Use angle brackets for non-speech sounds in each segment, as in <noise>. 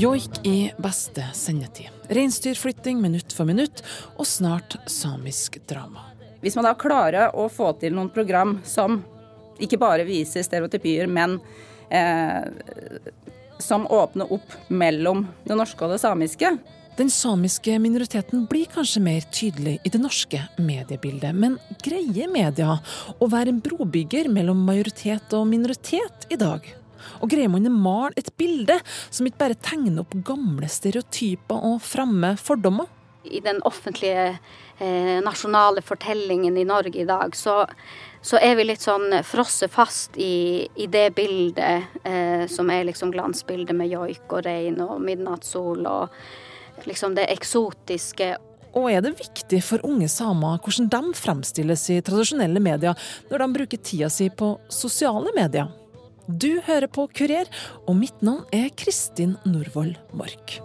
Joik i beste sendetid. Reinsdyrflytting minutt for minutt, og snart samisk drama. Hvis man da klarer å få til noen program som ikke bare viser stereotypier, men eh, som åpner opp mellom det norske og det samiske. Den samiske minoriteten blir kanskje mer tydelig i det norske mediebildet, men greier media å være en brobygger mellom majoritet og minoritet i dag? Og greier man å male et bilde som ikke bare tegner opp gamle stereotyper og fremme fordommer? I den offentlige eh, nasjonale fortellingen i Norge i dag, så så er vi litt sånn frosset fast i, i det bildet eh, som er liksom glansbildet med joik og rein og midnattssol og liksom det eksotiske. Og er det viktig for unge samer hvordan de fremstilles i tradisjonelle medier, når de bruker tida si på sosiale medier? Du hører på Kurer, og mitt navn er Kristin Norvoll Mork.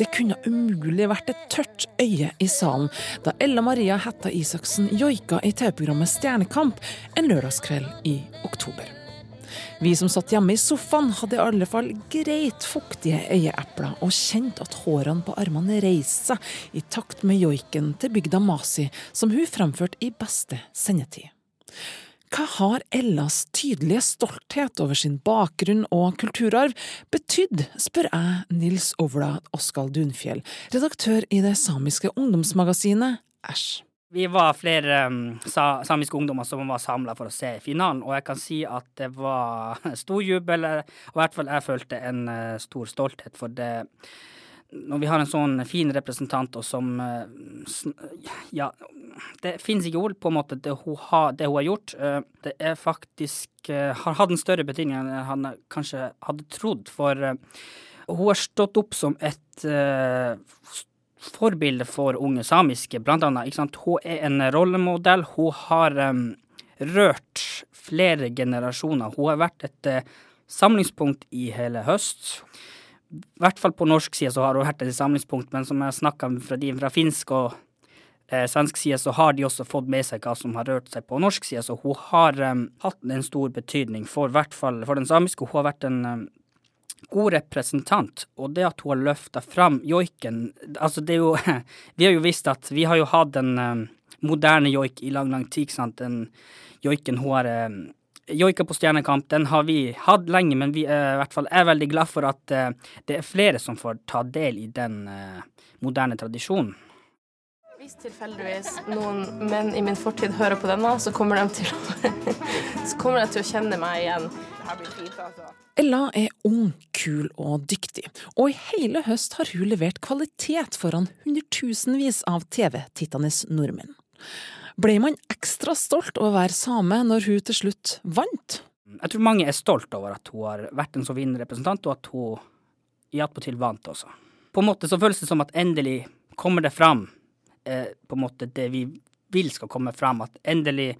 Det kunne umulig vært et tørt øye i salen da Ella Maria Hætta Isaksen joika i TV-programmet Stjernekamp en lørdagskveld i oktober. Vi som satt hjemme i sofaen, hadde i alle fall greit fuktige øyeepler og kjente at hårene på armene reiste seg i takt med joiken til bygda Masi, som hun fremførte i beste sendetid. Hva har Ellas tydelige stolthet over sin bakgrunn og kulturarv betydd, spør jeg Nils Ovla Oskal Dunfjell, redaktør i det samiske ungdomsmagasinet Æsj. Vi var flere um, sa samiske ungdommer som var samla for å se finalen, og jeg kan si at det var <laughs> stor jubel, og i hvert fall jeg følte en uh, stor stolthet for det når vi har en sånn fin representant og som uh, Ja, det finnes ikke ord på en måte det hun har, det hun har gjort. Uh, det er faktisk har hatt en større betydning enn han kanskje hadde trodd, for hun har stått opp som et forbilde for unge samiske, blant annet. Ikke sant? Hun er en rollemodell. Hun har um, rørt flere generasjoner. Hun har vært et uh, samlingspunkt i hele høst. I hvert fall på norsk side så har hun vært et samlingspunkt, men som jeg snakka fra de fra finsk og eh, svensk side, så har de også fått med seg hva som har rørt seg på norsk side. Så hun har um, hatt en stor betydning for for den samiske. Hun har vært en um, god representant, og det at hun har løfta fram joiken Altså, det er jo <laughs> Vi har jo visst at vi har jo hatt en um, moderne joik i lang, lang tid, ikke sant. Den joiken hun har um, Joika på Stjernekamp den har vi hatt lenge, men vi uh, i hvert fall er veldig glad for at uh, det er flere som får ta del i den uh, moderne tradisjonen. Hvis tilfeldigvis noen menn i min fortid hører på denne, så kommer de til å, <laughs> så kommer de til å kjenne meg igjen. Altså. Ella er ung, kul og dyktig, og i hele høst har hun levert kvalitet foran hundretusenvis av TV-tittende nordmenn. Ble man ekstra stolt over å være same når hun til slutt vant? Jeg tror mange er stolt over at hun har vært en så vinnende representant, og at hun i attpåtil vant også. På en måte så føles det som at endelig kommer det fram eh, på en måte det vi vil skal komme fram, at endelig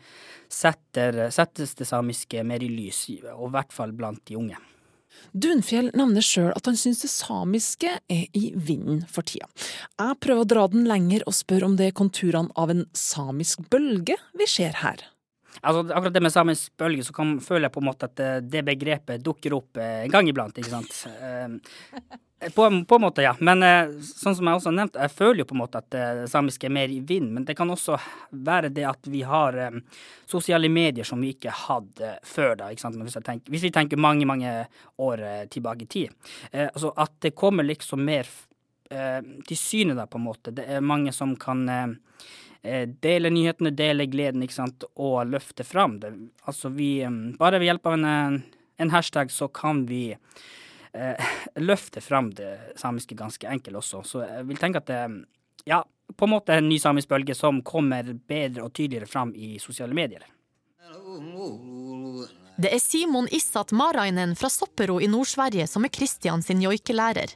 setter, settes det samiske mer i lys, og i hvert fall blant de unge. Dunfjell nevner sjøl at han syns det samiske er i vinden for tida. Jeg prøver å dra den lenger og spør om det er konturene av en samisk bølge vi ser her. Altså, akkurat det med samisk bølge, så kan, føler jeg på en måte at det, det begrepet dukker opp eh, en gang iblant, ikke sant. Eh, på, på, en måte, ja. Men eh, sånn som jeg også har nevnt, jeg føler jo på en måte at det samiske er mer i vind. Men det kan også være det at vi har sosiale medier som vi ikke hadde før da. ikke sant? Hvis, tenker, hvis vi tenker mange, mange år tilbake i tid. Altså at det kommer liksom mer til syne da, på en måte. Det er mange som kan dele nyhetene, dele gleden, ikke sant, og løfte fram det. Altså vi Bare ved hjelp av en, en hashtag så kan vi eh, <laughs> løfte fram det samiske ganske enkelt også. Så jeg vil tenke at det ja, på en måte en ny samisk bølge som kommer bedre og tydeligere fram i sosiale medier. Det er Simon Issat Marainen fra Soppero i Nord-Sverige som er Kristian sin joikelærer.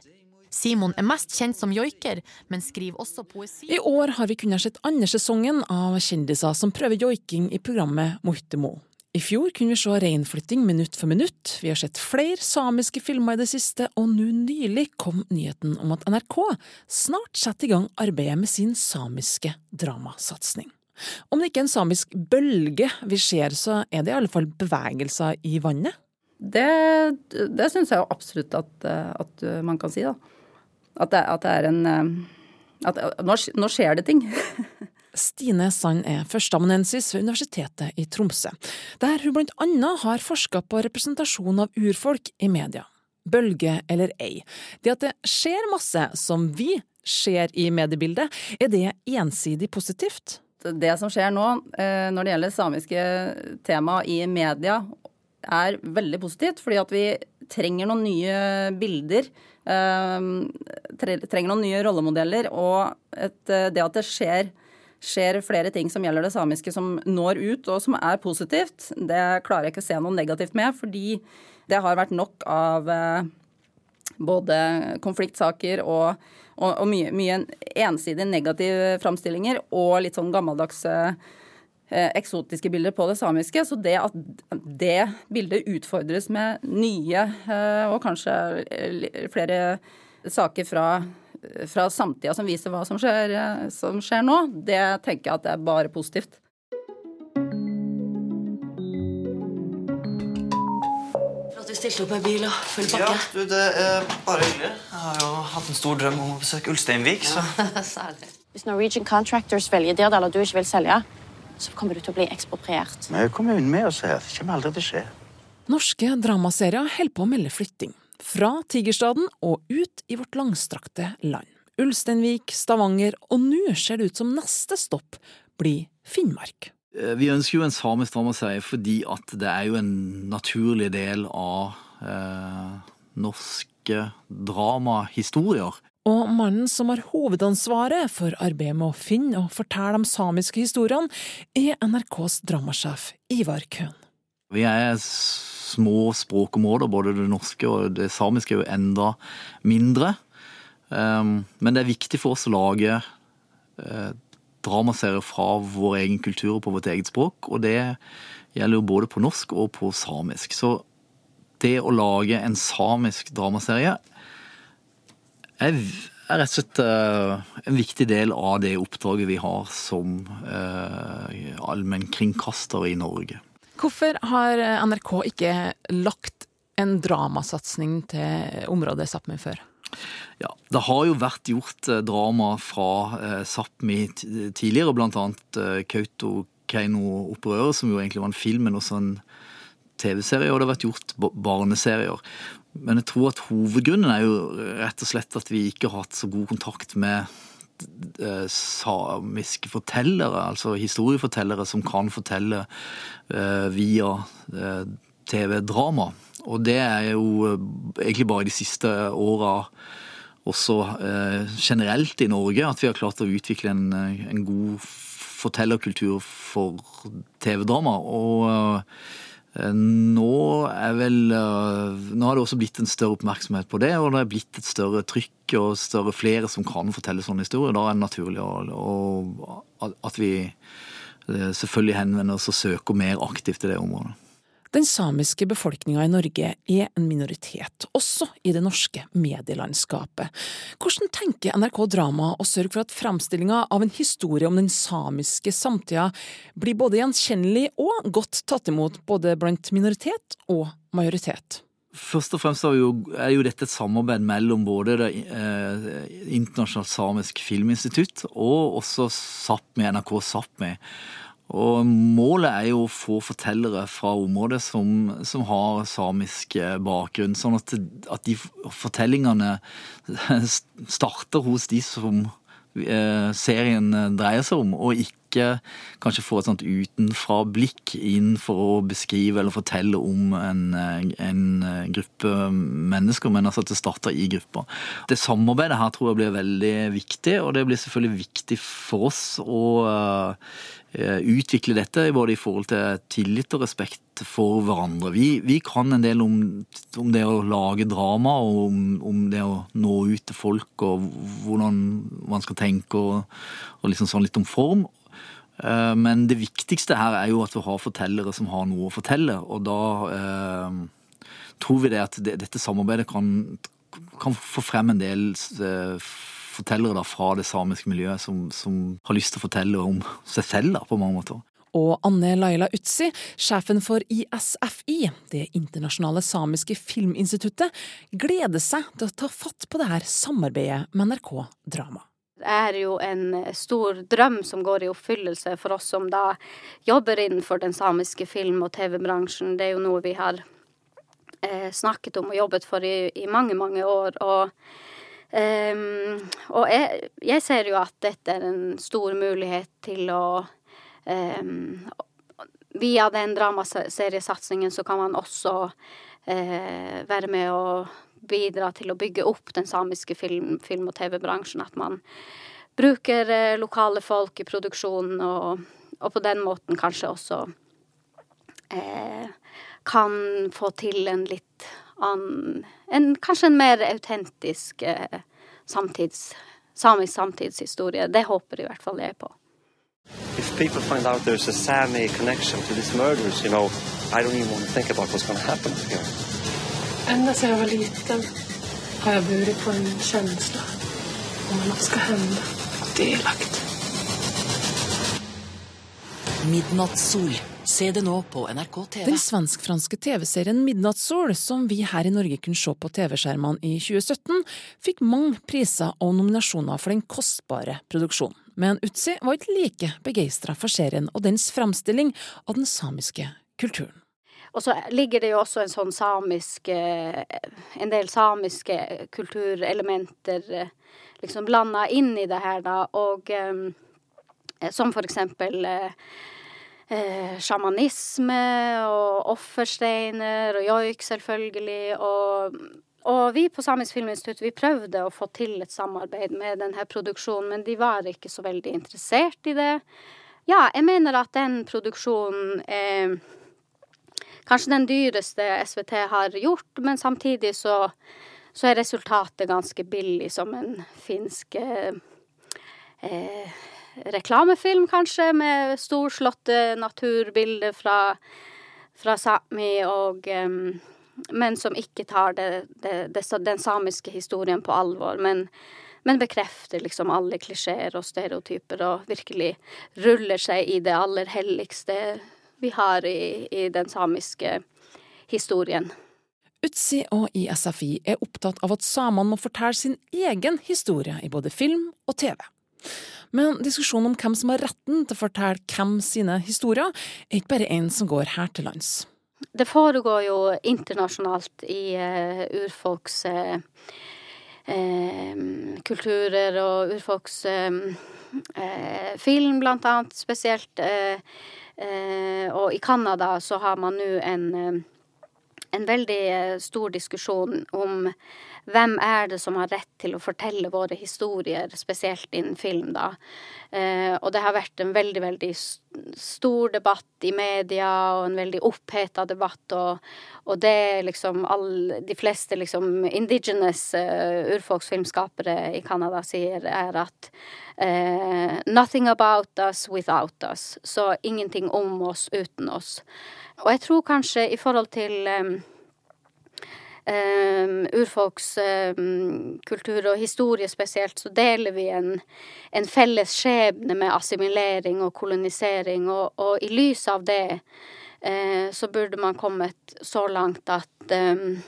Simon er mest kjent som joiker, men skriver også poesi. I år har vi kunnet sett andre sesongen av kjendiser som prøver joiking i programmet Mohtemo. I fjor kunne vi se reinflytting minutt for minutt, vi har sett flere samiske filmer i det siste, og nå nylig kom nyheten om at NRK snart setter i gang arbeidet med sin samiske dramasatsing. Om det ikke er en samisk bølge vi ser, så er det i alle fall bevegelser i vannet? Det, det syns jeg absolutt at, at, man kan si, da. At det, at det er en at nå, nå skjer det ting. <laughs> Stine Sand er førsteamanuensis ved Universitetet i Tromsø, der hun blant annet har forska på representasjon av urfolk i media. Bølge eller ei, det at det skjer masse som vi ser i mediebildet, er det ensidig positivt? Det som skjer nå eh, når det gjelder samiske tema i media, er veldig positivt. Fordi at vi trenger noen nye bilder. Eh, trenger noen nye rollemodeller. Og et, eh, det at det skjer skjer flere ting som gjelder det samiske som når ut og som er positivt. Det klarer jeg ikke å se noe negativt med, fordi det har vært nok av eh, både konfliktsaker og, og, og mye, mye ensidige negative framstillinger og litt sånn gammeldagse eh, eksotiske bilder på det samiske. Så det at det bildet utfordres med nye eh, og kanskje flere saker fra fra samtida som viser hva som skjer, eh, som skjer nå, det tenker jeg at det er bare positivt. stilte opp med bil og full pakke. Ja, du, det er bare hyggelig. Jeg har jo hatt en stor drøm om å besøke Ulsteinvik, så <laughs> Hvis Norwegian Contractors velger det, eller du ikke vil selge, så kommer du til å bli ekspropriert. Vi er kommunen med oss her. Det kommer aldri til å skje. Norske dramaserier holder på å melde flytting. Fra Tigerstaden og ut i vårt langstrakte land. Ulsteinvik, Stavanger, og nå ser det ut som neste stopp blir Finnmark. Eh, vi ønsker jo en samisk dramaserie fordi at det er jo en naturlig del av eh, norske dramahistorier. Og mannen som har hovedansvaret for arbeidet med å finne og fortelle de samiske historiene, er NRKs dramasjef Ivar Køhn. Vi er små språkområder, både det norske og det samiske er jo enda mindre. Um, men det er viktig for oss å lage uh, dramaserier fra vår egen kultur og på vårt eget språk, og det gjelder jo både på norsk og på samisk. Så det å lage en samisk dramaserie er, er rett og slett uh, en viktig del av det oppdraget vi har som uh, allmennkringkaster i Norge. Hvorfor har NRK ikke lagt en dramasatsing til området Sápmi før? Ja, Det har jo vært gjort eh, drama fra eh, Sápmi tidligere, eh, Kautokeino-opprøret, som jo egentlig var en film, men også en TV-serie, og det har vært gjort barneserier. Men jeg tror at hovedgrunnen er jo rett og slett at vi ikke har hatt så god kontakt med Eh, samiske fortellere, altså historiefortellere som kan fortelle eh, via eh, TV-drama. Og det er jo egentlig bare de siste åra også generelt i Norge at vi har klart å utvikle en, en god fortellerkultur for TV-drama. Og nå er vel eh, Nå har det også blitt en større oppmerksomhet på det, og det er blitt et større trykk og større flere som kan fortelle sånne historier. Da er det naturlig å, at vi eh, selvfølgelig henvender oss og søker mer aktivt i det området. Den samiske befolkninga i Norge er en minoritet, også i det norske medielandskapet. Hvordan tenker NRK Drama å sørge for at framstillinga av en historie om den samiske samtida blir både gjenkjennelig og godt tatt imot både blant minoritet og majoritet? Først og fremst er jo, er jo dette et samarbeid mellom både det eh, Internasjonalt samisk filminstitutt og også SAPME, NRK SAPME. Og målet er jo å få fortellere fra området som, som har samisk eh, bakgrunn, sånn at, at, de fortellingene <laughs> starter hos de som eh, serien dreier seg om, og ikke kanskje få et sånt utenfra-blikk inn for å beskrive eller fortelle om en, en, gruppe mennesker, men altså at det starter i grupper. Det samarbeidet her tror jeg blir veldig viktig, og det blir selvfølgelig viktig for oss å Eh, utvikle dette både i forhold til tillit og respekt for hverandre. Vi, vi kan en del om, om, det å lage drama og om, om, det å nå ut til folk og hvordan man skal tenke og, og liksom sånn litt om form. Eh, men det viktigste her er jo at vi har fortellere som har noe å fortelle, og da eh, tror vi det at det, dette samarbeidet kan, kan få frem en del eh, fortellere da, fra det samiske miljøet som, som har lyst til å fortelle om seg selv da, på mange måter. Og Anne Laila Utsi, sjefen for ISFI, det internasjonale samiske filminstituttet, gleder seg til å ta fatt på det her samarbeidet med NRK Drama. Er jo en stor drøm som går i oppfyllelse for oss som da jobber innenfor den samiske film- og TV-bransjen. Det er jo noe vi har eh, snakket om og jobbet for i, i mange, mange år. Og, eh, og jeg, jeg, ser jo at dette er en stor mulighet til å Um, via den dramaseriesatsingen så kan man også uh, være med å bidra til å bygge opp den samiske film, film og TV-bransjen. At man bruker uh, lokale folk i produksjonen, og, og, på den måten kanskje også eh, kan få til en litt annen en, Kanskje en mer autentisk samtids, samisk samtidshistorie. Det håper i hvert fall jeg på. If people find out there's a Sami connection to these murders, you know, I don't even want to think about what's going to happen here. Ända sedan jag var liten har jag burit på en känsla om att något ska hända. Delaktig. Midnattssol. Se det nå på NRK TV. Den svensk-franske TV-serien Midnattssol, som vi her i Norge kunne se på TV-skjermene i 2017, fikk mange priser og nominasjoner for den kostbare produksjonen men Utsi var ikke like begeistra for serien og dens framstilling av den samiske kulturen. Og så ligger det jo også en sånn samisk eh, En del samiske kulturelementer eh, liksom blanda inn i det her, da, og eh, som for eksempel sjamanisme og offersteiner og joik, selvfølgelig, og og vi på Samisk Filminstitutt vi prøvde å få til et samarbeid med denne produksjonen, men de var ikke så veldig interessert i det. Ja, jeg mener at den produksjonen er kanskje den dyreste SVT har gjort, men samtidig så, så er resultatet ganske billig som en finsk eh, eh reklamefilm, kanskje, med storslåtte naturbilder fra, fra Sápmi um, men som ikke tar det, det, det, den samiske historien på alvor. Men, men bekrefter liksom alle klisjeer og stereotyper og virkelig ruller seg i det aller helligste vi har i, i den samiske historien. Utsi og ISFI er opptatt av at samene må fortelle sin egen historie i både film og TV. Men diskusjonen om hvem som har retten til å fortelle hvem sine historier, er ikke bare en som går her til lands. Det foregår jo internasjonalt i uh, urfolks uh, kulturer og urfolks film, blant annet, spesielt. Og i Canada så har man nå en, en veldig stor diskusjon om hvem er det som har rett til å fortelle våre historier, spesielt innen film, da. Eh, og det har vært en veldig, veldig stor debatt i media, og en veldig oppheta debatt, og, og det liksom all, De fleste liksom indigenous uh, urfolksfilmskapere i Canada sier, er at uh, Nothing about us without us. Så ingenting om oss uten oss. Og jeg tror kanskje i forhold til um, urfolks um, kultur og historie spesielt, så deler vi en, en felles skjebne med assimilering og kolonisering, og, og i lys av det uh, så burde man kommet så langt at um,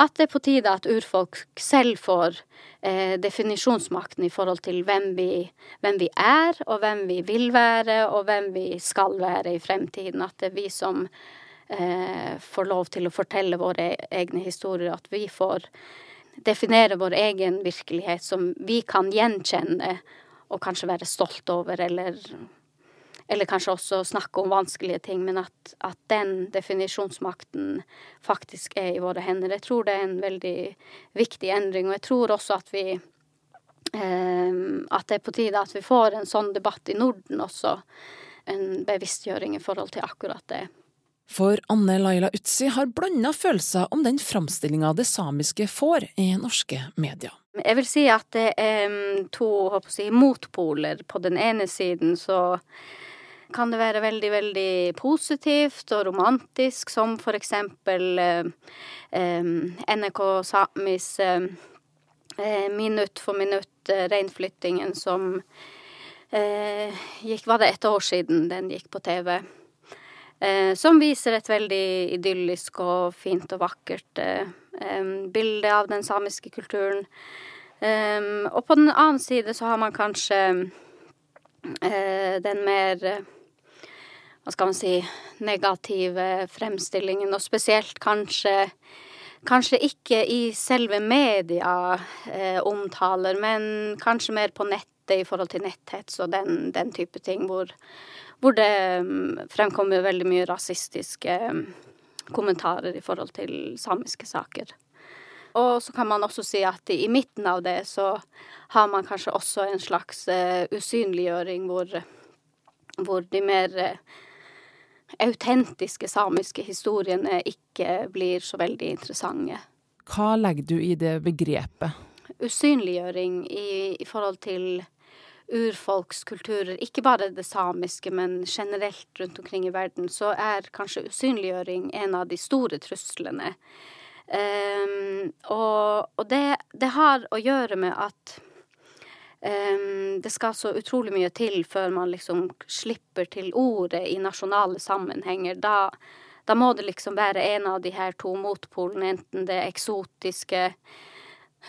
at det er på tide at urfolk selv får eh, definisjonsmakten i forhold til hvem vi, hvem vi, er, og hvem vi vil være, og hvem vi skal være i fremtiden. At det er vi som eh, får lov til å fortelle våre egne historier, at vi får definere vår egen virkelighet som vi kan gjenkjenne og kanskje være stolt over, eller, eller kanskje også snakke om vanskelige ting, men at, at, den definisjonsmakten faktisk er i våre hender. Jeg tror det er en veldig viktig endring, og jeg tror også at vi eh, at det er på tide at vi får en sånn debatt i Norden også. En bevisstgjøring i forhold til akkurat det. For Anne Laila Utsi har blanda følelser om den framstillinga det samiske får i norske medier. Jeg vil si at det er mm, to si, motpoler. På den ene siden så kan det være veldig, veldig positivt og romantisk, som for eksempel eh, NRK Samis eh, eh, minutt for minutt eh, reinflyttingen som eh, gikk Var det et år siden den gikk på TV? Eh, som viser et veldig idyllisk og fint og vakkert eh, bilde av den samiske kulturen. Og på den annen side så har man kanskje uh, den mer hva skal man si negative fremstillingen, og spesielt kanskje Kanskje ikke i selve media eh, omtaler, men kanskje mer på nettet i forhold til netthets og den, den type ting, hvor, hvor det um, fremkommer veldig mye rasistiske um, kommentarer i forhold til samiske saker. Og så kan man også si at i midten av det så har man kanskje også en slags uh, usynliggjøring hvor, hvor de mer uh, autentiske samiske historiene ikke blir så veldig interessante. Hva legger du i det begrepet? Usynliggjøring i, i forhold til urfolkskulturer, ikke bare det samiske, men generelt rundt omkring i verden, så er kanskje usynliggjøring en av de store truslene Um, og, og det, det, har å gjøre med at um, det skal så utrolig mye til før man liksom slipper til ordet i nasjonale sammenhenger. Da, da må det liksom være en av de her to motpolene, enten det eksotiske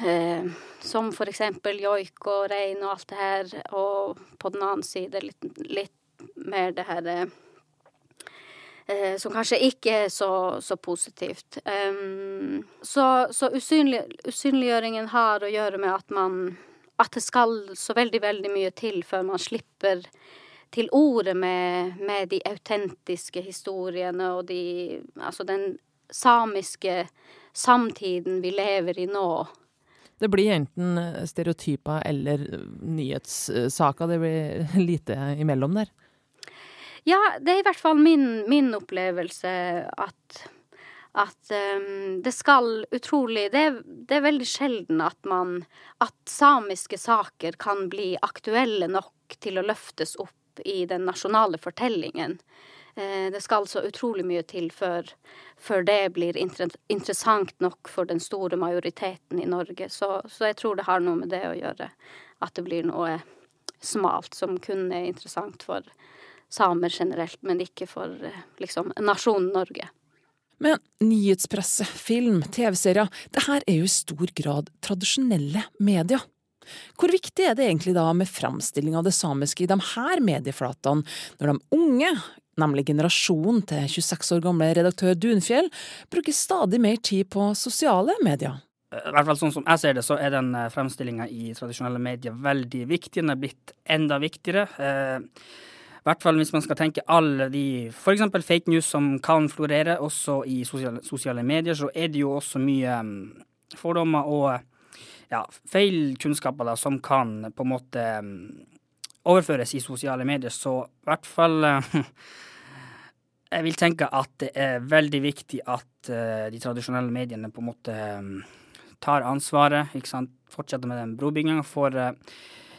uh, som for eksempel joik og rein og alt det her, og på den annen side litt, litt mer det her eh, som kanskje ikke er så, så positivt. Um, så, så usynlig, usynliggjøringen har å gjøre med at man At det skal så veldig, veldig mye til før man slipper til ordet med, med de autentiske historiene og de Altså den samiske samtiden vi lever i nå. Det blir enten stereotyper eller nyhetssaker. Det blir <laughs> lite imellom der. Ja, det er i hvert fall min, min opplevelse at, at um, det skal utrolig det det er, veldig sjelden at man At samiske saker kan bli aktuelle nok til å løftes opp i den nasjonale fortellingen. Uh, det skal så utrolig mye til før, før det blir inter interessant nok for den store majoriteten i Norge. Så, så jeg tror det har noe med det å gjøre. At det blir noe smalt som kun er interessant for samer generelt, men ikke for eh, liksom nasjonen Norge. Men nyhetspresse, film, TV-serier, det her er jo i stor grad tradisjonelle medier. Hvor viktig er det egentlig da med framstilling av det samiske i de her medieflatene, når de unge, nemlig generasjonen til 26 år gamle redaktør Dunfjell, bruker stadig mer tid på sosiale medier? I hvert fall sånn som jeg ser det, så er den eh, fremstillinga i tradisjonelle medier veldig viktig. Den er blitt enda viktigere. Eh, i hvert fall hvis man skal tenke alle de f.eks. fake news som kan florere også i sosiale, sosiale, medier, så er det jo også mye um, fordommer og ja, feil kunnskaper da, som kan på en måte um, overføres i sosiale medier. Så i hvert fall uh, <laughs> Jeg vil tenke at det er veldig viktig at uh, de tradisjonelle mediene på en måte um, tar ansvaret, ikke sant, fortsetter med den brobygginga. For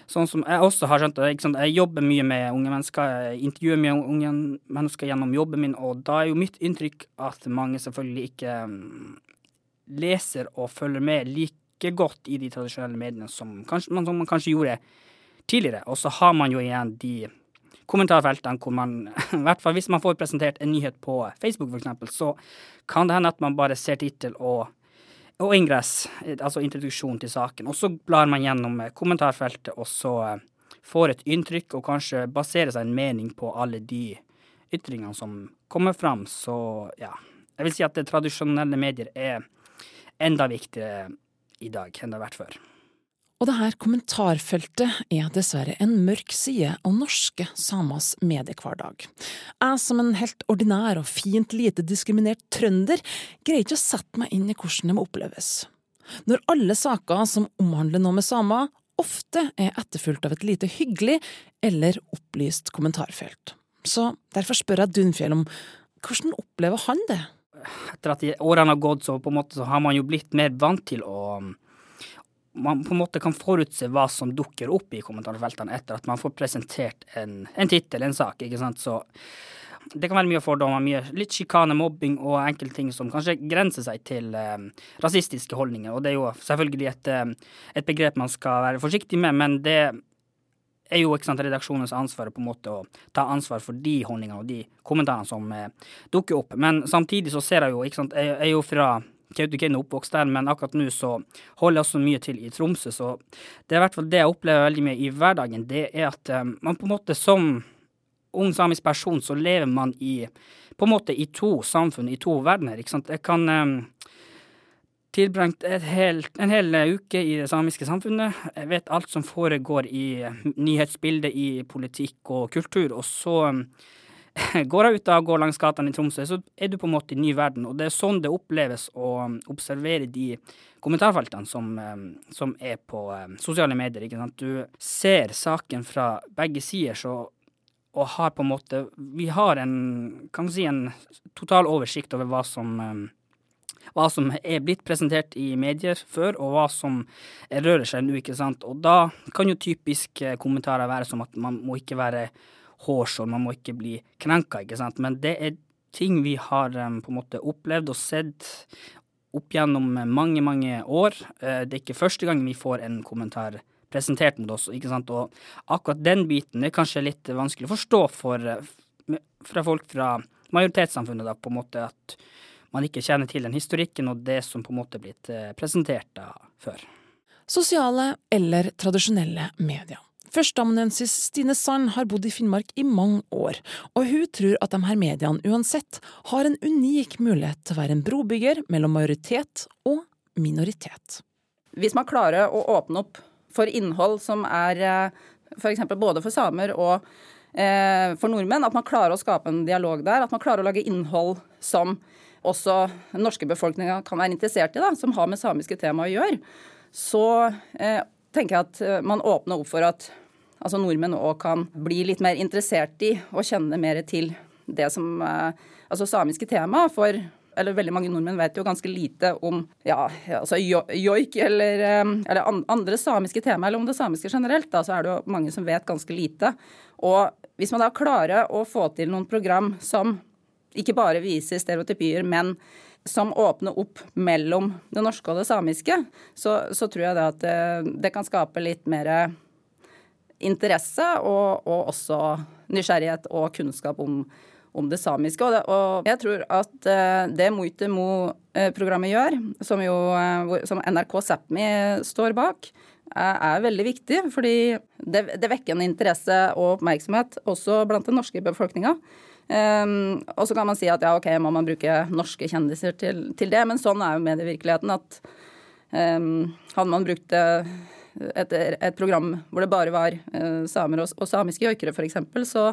Sånn som jeg også har skjønt det. Jeg jobber mye med unge mennesker, jeg intervjuer mye unge mennesker gjennom jobben min, og da er jo mitt inntrykk at mange selvfølgelig ikke um, leser og følger med like godt i de tradisjonelle mediene som, kanskje, som man kanskje gjorde tidligere. Og så har man jo igjen de kommentarfeltene hvor man, <laughs> i hvert fall hvis man får presentert en nyhet på Facebook f.eks., så kan det hende at man bare ser tittel og og ingress, altså introduksjon til saken. Og så blar man gjennom kommentarfeltet, og så eh, får et inntrykk, og kanskje baserer seg en mening på alle de ytringene som kommer fram. Så ja, jeg vil si at det tradisjonelle medier er enda viktigere i dag enn det har vært før. Og det her kommentarfeltet er dessverre en mørk side av norske samers mediehverdag. Jeg som en helt ordinær og fint lite diskriminert trønder greier ikke å sette meg inn i hvordan det må oppleves. Når alle saker som omhandler noe med samer, ofte er etterfulgt av et lite hyggelig eller opplyst kommentarfelt. Så derfor spør jeg Dunfjell om hvordan opplever han det? Etter at årene har gått, så måte så har man jo blitt mer vant til å man på en måte kan forutse hva som dukker opp i kommentarfeltene etter at man får presentert en, en tittel, en sak, ikke sant. Så det kan være mye fordommer, mye, litt sjikane, mobbing og enkelte ting som kanskje grenser seg til eh, rasistiske holdninger. Og det er jo selvfølgelig et, eh, et, begrep man skal være forsiktig med, men det er jo ikke sant, redaksjonens ansvar på en måte å ta ansvar for de holdningene og de kommentarene som eh, dukker opp. Men samtidig så ser jeg jo, ikke sant, jeg er jo fra Kautokeino oppvokst der, men akkurat nå så holder jeg også mye til i Tromsø. Så det er i hvert fall det jeg opplever veldig mye i hverdagen, det er at um, man på en måte som ung samisk person så lever man i på en måte i to samfunn, i to verdener. ikke sant. Jeg kan um, tilbringt hel, en hel uke i det samiske samfunnet. Jeg vet alt som foregår i nyhetsbildet, i politikk og kultur. Og så <laughs> går jeg ut og går langs gatene i Tromsø, så er du på en måte i ny verden. Og det er sånn det oppleves å um, observere de kommentarfeltene som, som er på sosiale medier. ikke sant? Du ser saken fra begge sider, så og har på en måte Vi har en, kan si, en total oversikt over hva som um, hva som er blitt presentert i medier før, og hva som rører seg nå, ikke sant. Og da kan jo typisk eh, kommentarer være som at man må ikke være hårsår, man må ikke bli krenka, ikke sant. Men det er ting vi har um, på en måte opplevd og sett opp gjennom mange, mange år. Uh, det er ikke første gang vi får en kommentar presentert mot oss. ikke sant? Og akkurat den biten er kanskje litt vanskelig å forstå for, fra folk fra majoritetssamfunnet, da, på en måte at man ikke kjenner til den historikken og det som på en måte er blitt eh, presentert da før. Sosiale eller tradisjonelle medier. Førsteamanuensis Stine Sand har bodd i Finnmark i mange år, og hun tror at de her mediene uansett har en unik mulighet til å være en brobygger mellom majoritet og minoritet. Hvis man klarer å åpne opp for innhold som er f.eks. Eh, både for samer og eh, for nordmenn. At man klarer å skape en dialog der. At man klarer å lage innhold som også den norske befolkninga kan være interessert i, da, som har med samiske tema å gjøre. Så eh, tenker jeg at eh, man åpner opp for at altså nordmenn òg kan bli litt mer interessert i og kjenne mer til det som eh, altså samiske tema. For eller veldig mange nordmenn vet jo ganske lite om ja, altså joik eller, eller, andre samiske tema, eller om det samiske generelt. Da, så er det jo mange som vet ganske lite. Og hvis man da klarer å få til noen program som ikke bare viser stereotypier, men som åpner opp mellom det norske og det samiske, så, så tror jeg det at det, det, kan skape litt mer interesse og, og også nysgjerrighet og kunnskap om om det samiske. Og, det, og jeg tror at det det Muitemo-programmet gjør, som jo uh, som NRK Sápmi står bak, er, veldig viktig. Fordi det, det, vekker en interesse og oppmerksomhet også blant den norske befolkninga. Um, og så kan man si at ja, ok, må man bruke norske kjendiser til, til det, men sånn er jo medievirkeligheten at um, hadde man brukt et, et, program hvor det bare var uh, samer og, og samiske joikere f.eks., så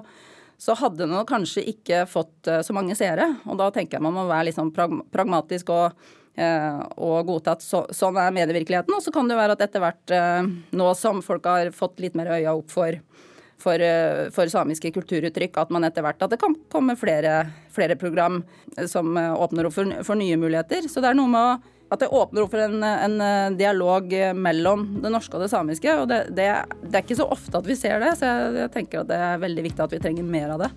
så hadde den kanskje ikke fått eh, så mange seere. Og da tenker jeg man må være litt sånn pragmatisk og, eh, og godta at så, sånn er medievirkeligheten. Og så kan det være at etter hvert, eh, nå som folk har fått litt mer øya opp for, for, for samiske kulturuttrykk, at man etter hvert at det kan komme flere, flere program som åpner opp for, for nye muligheter. Så det er noe med å at det åpner opp for en, en, dialog mellom det norske og det samiske. Og det, det, det, er ikke så ofte at vi ser det, så jeg, jeg tenker at det er veldig viktig at vi trenger mer av det.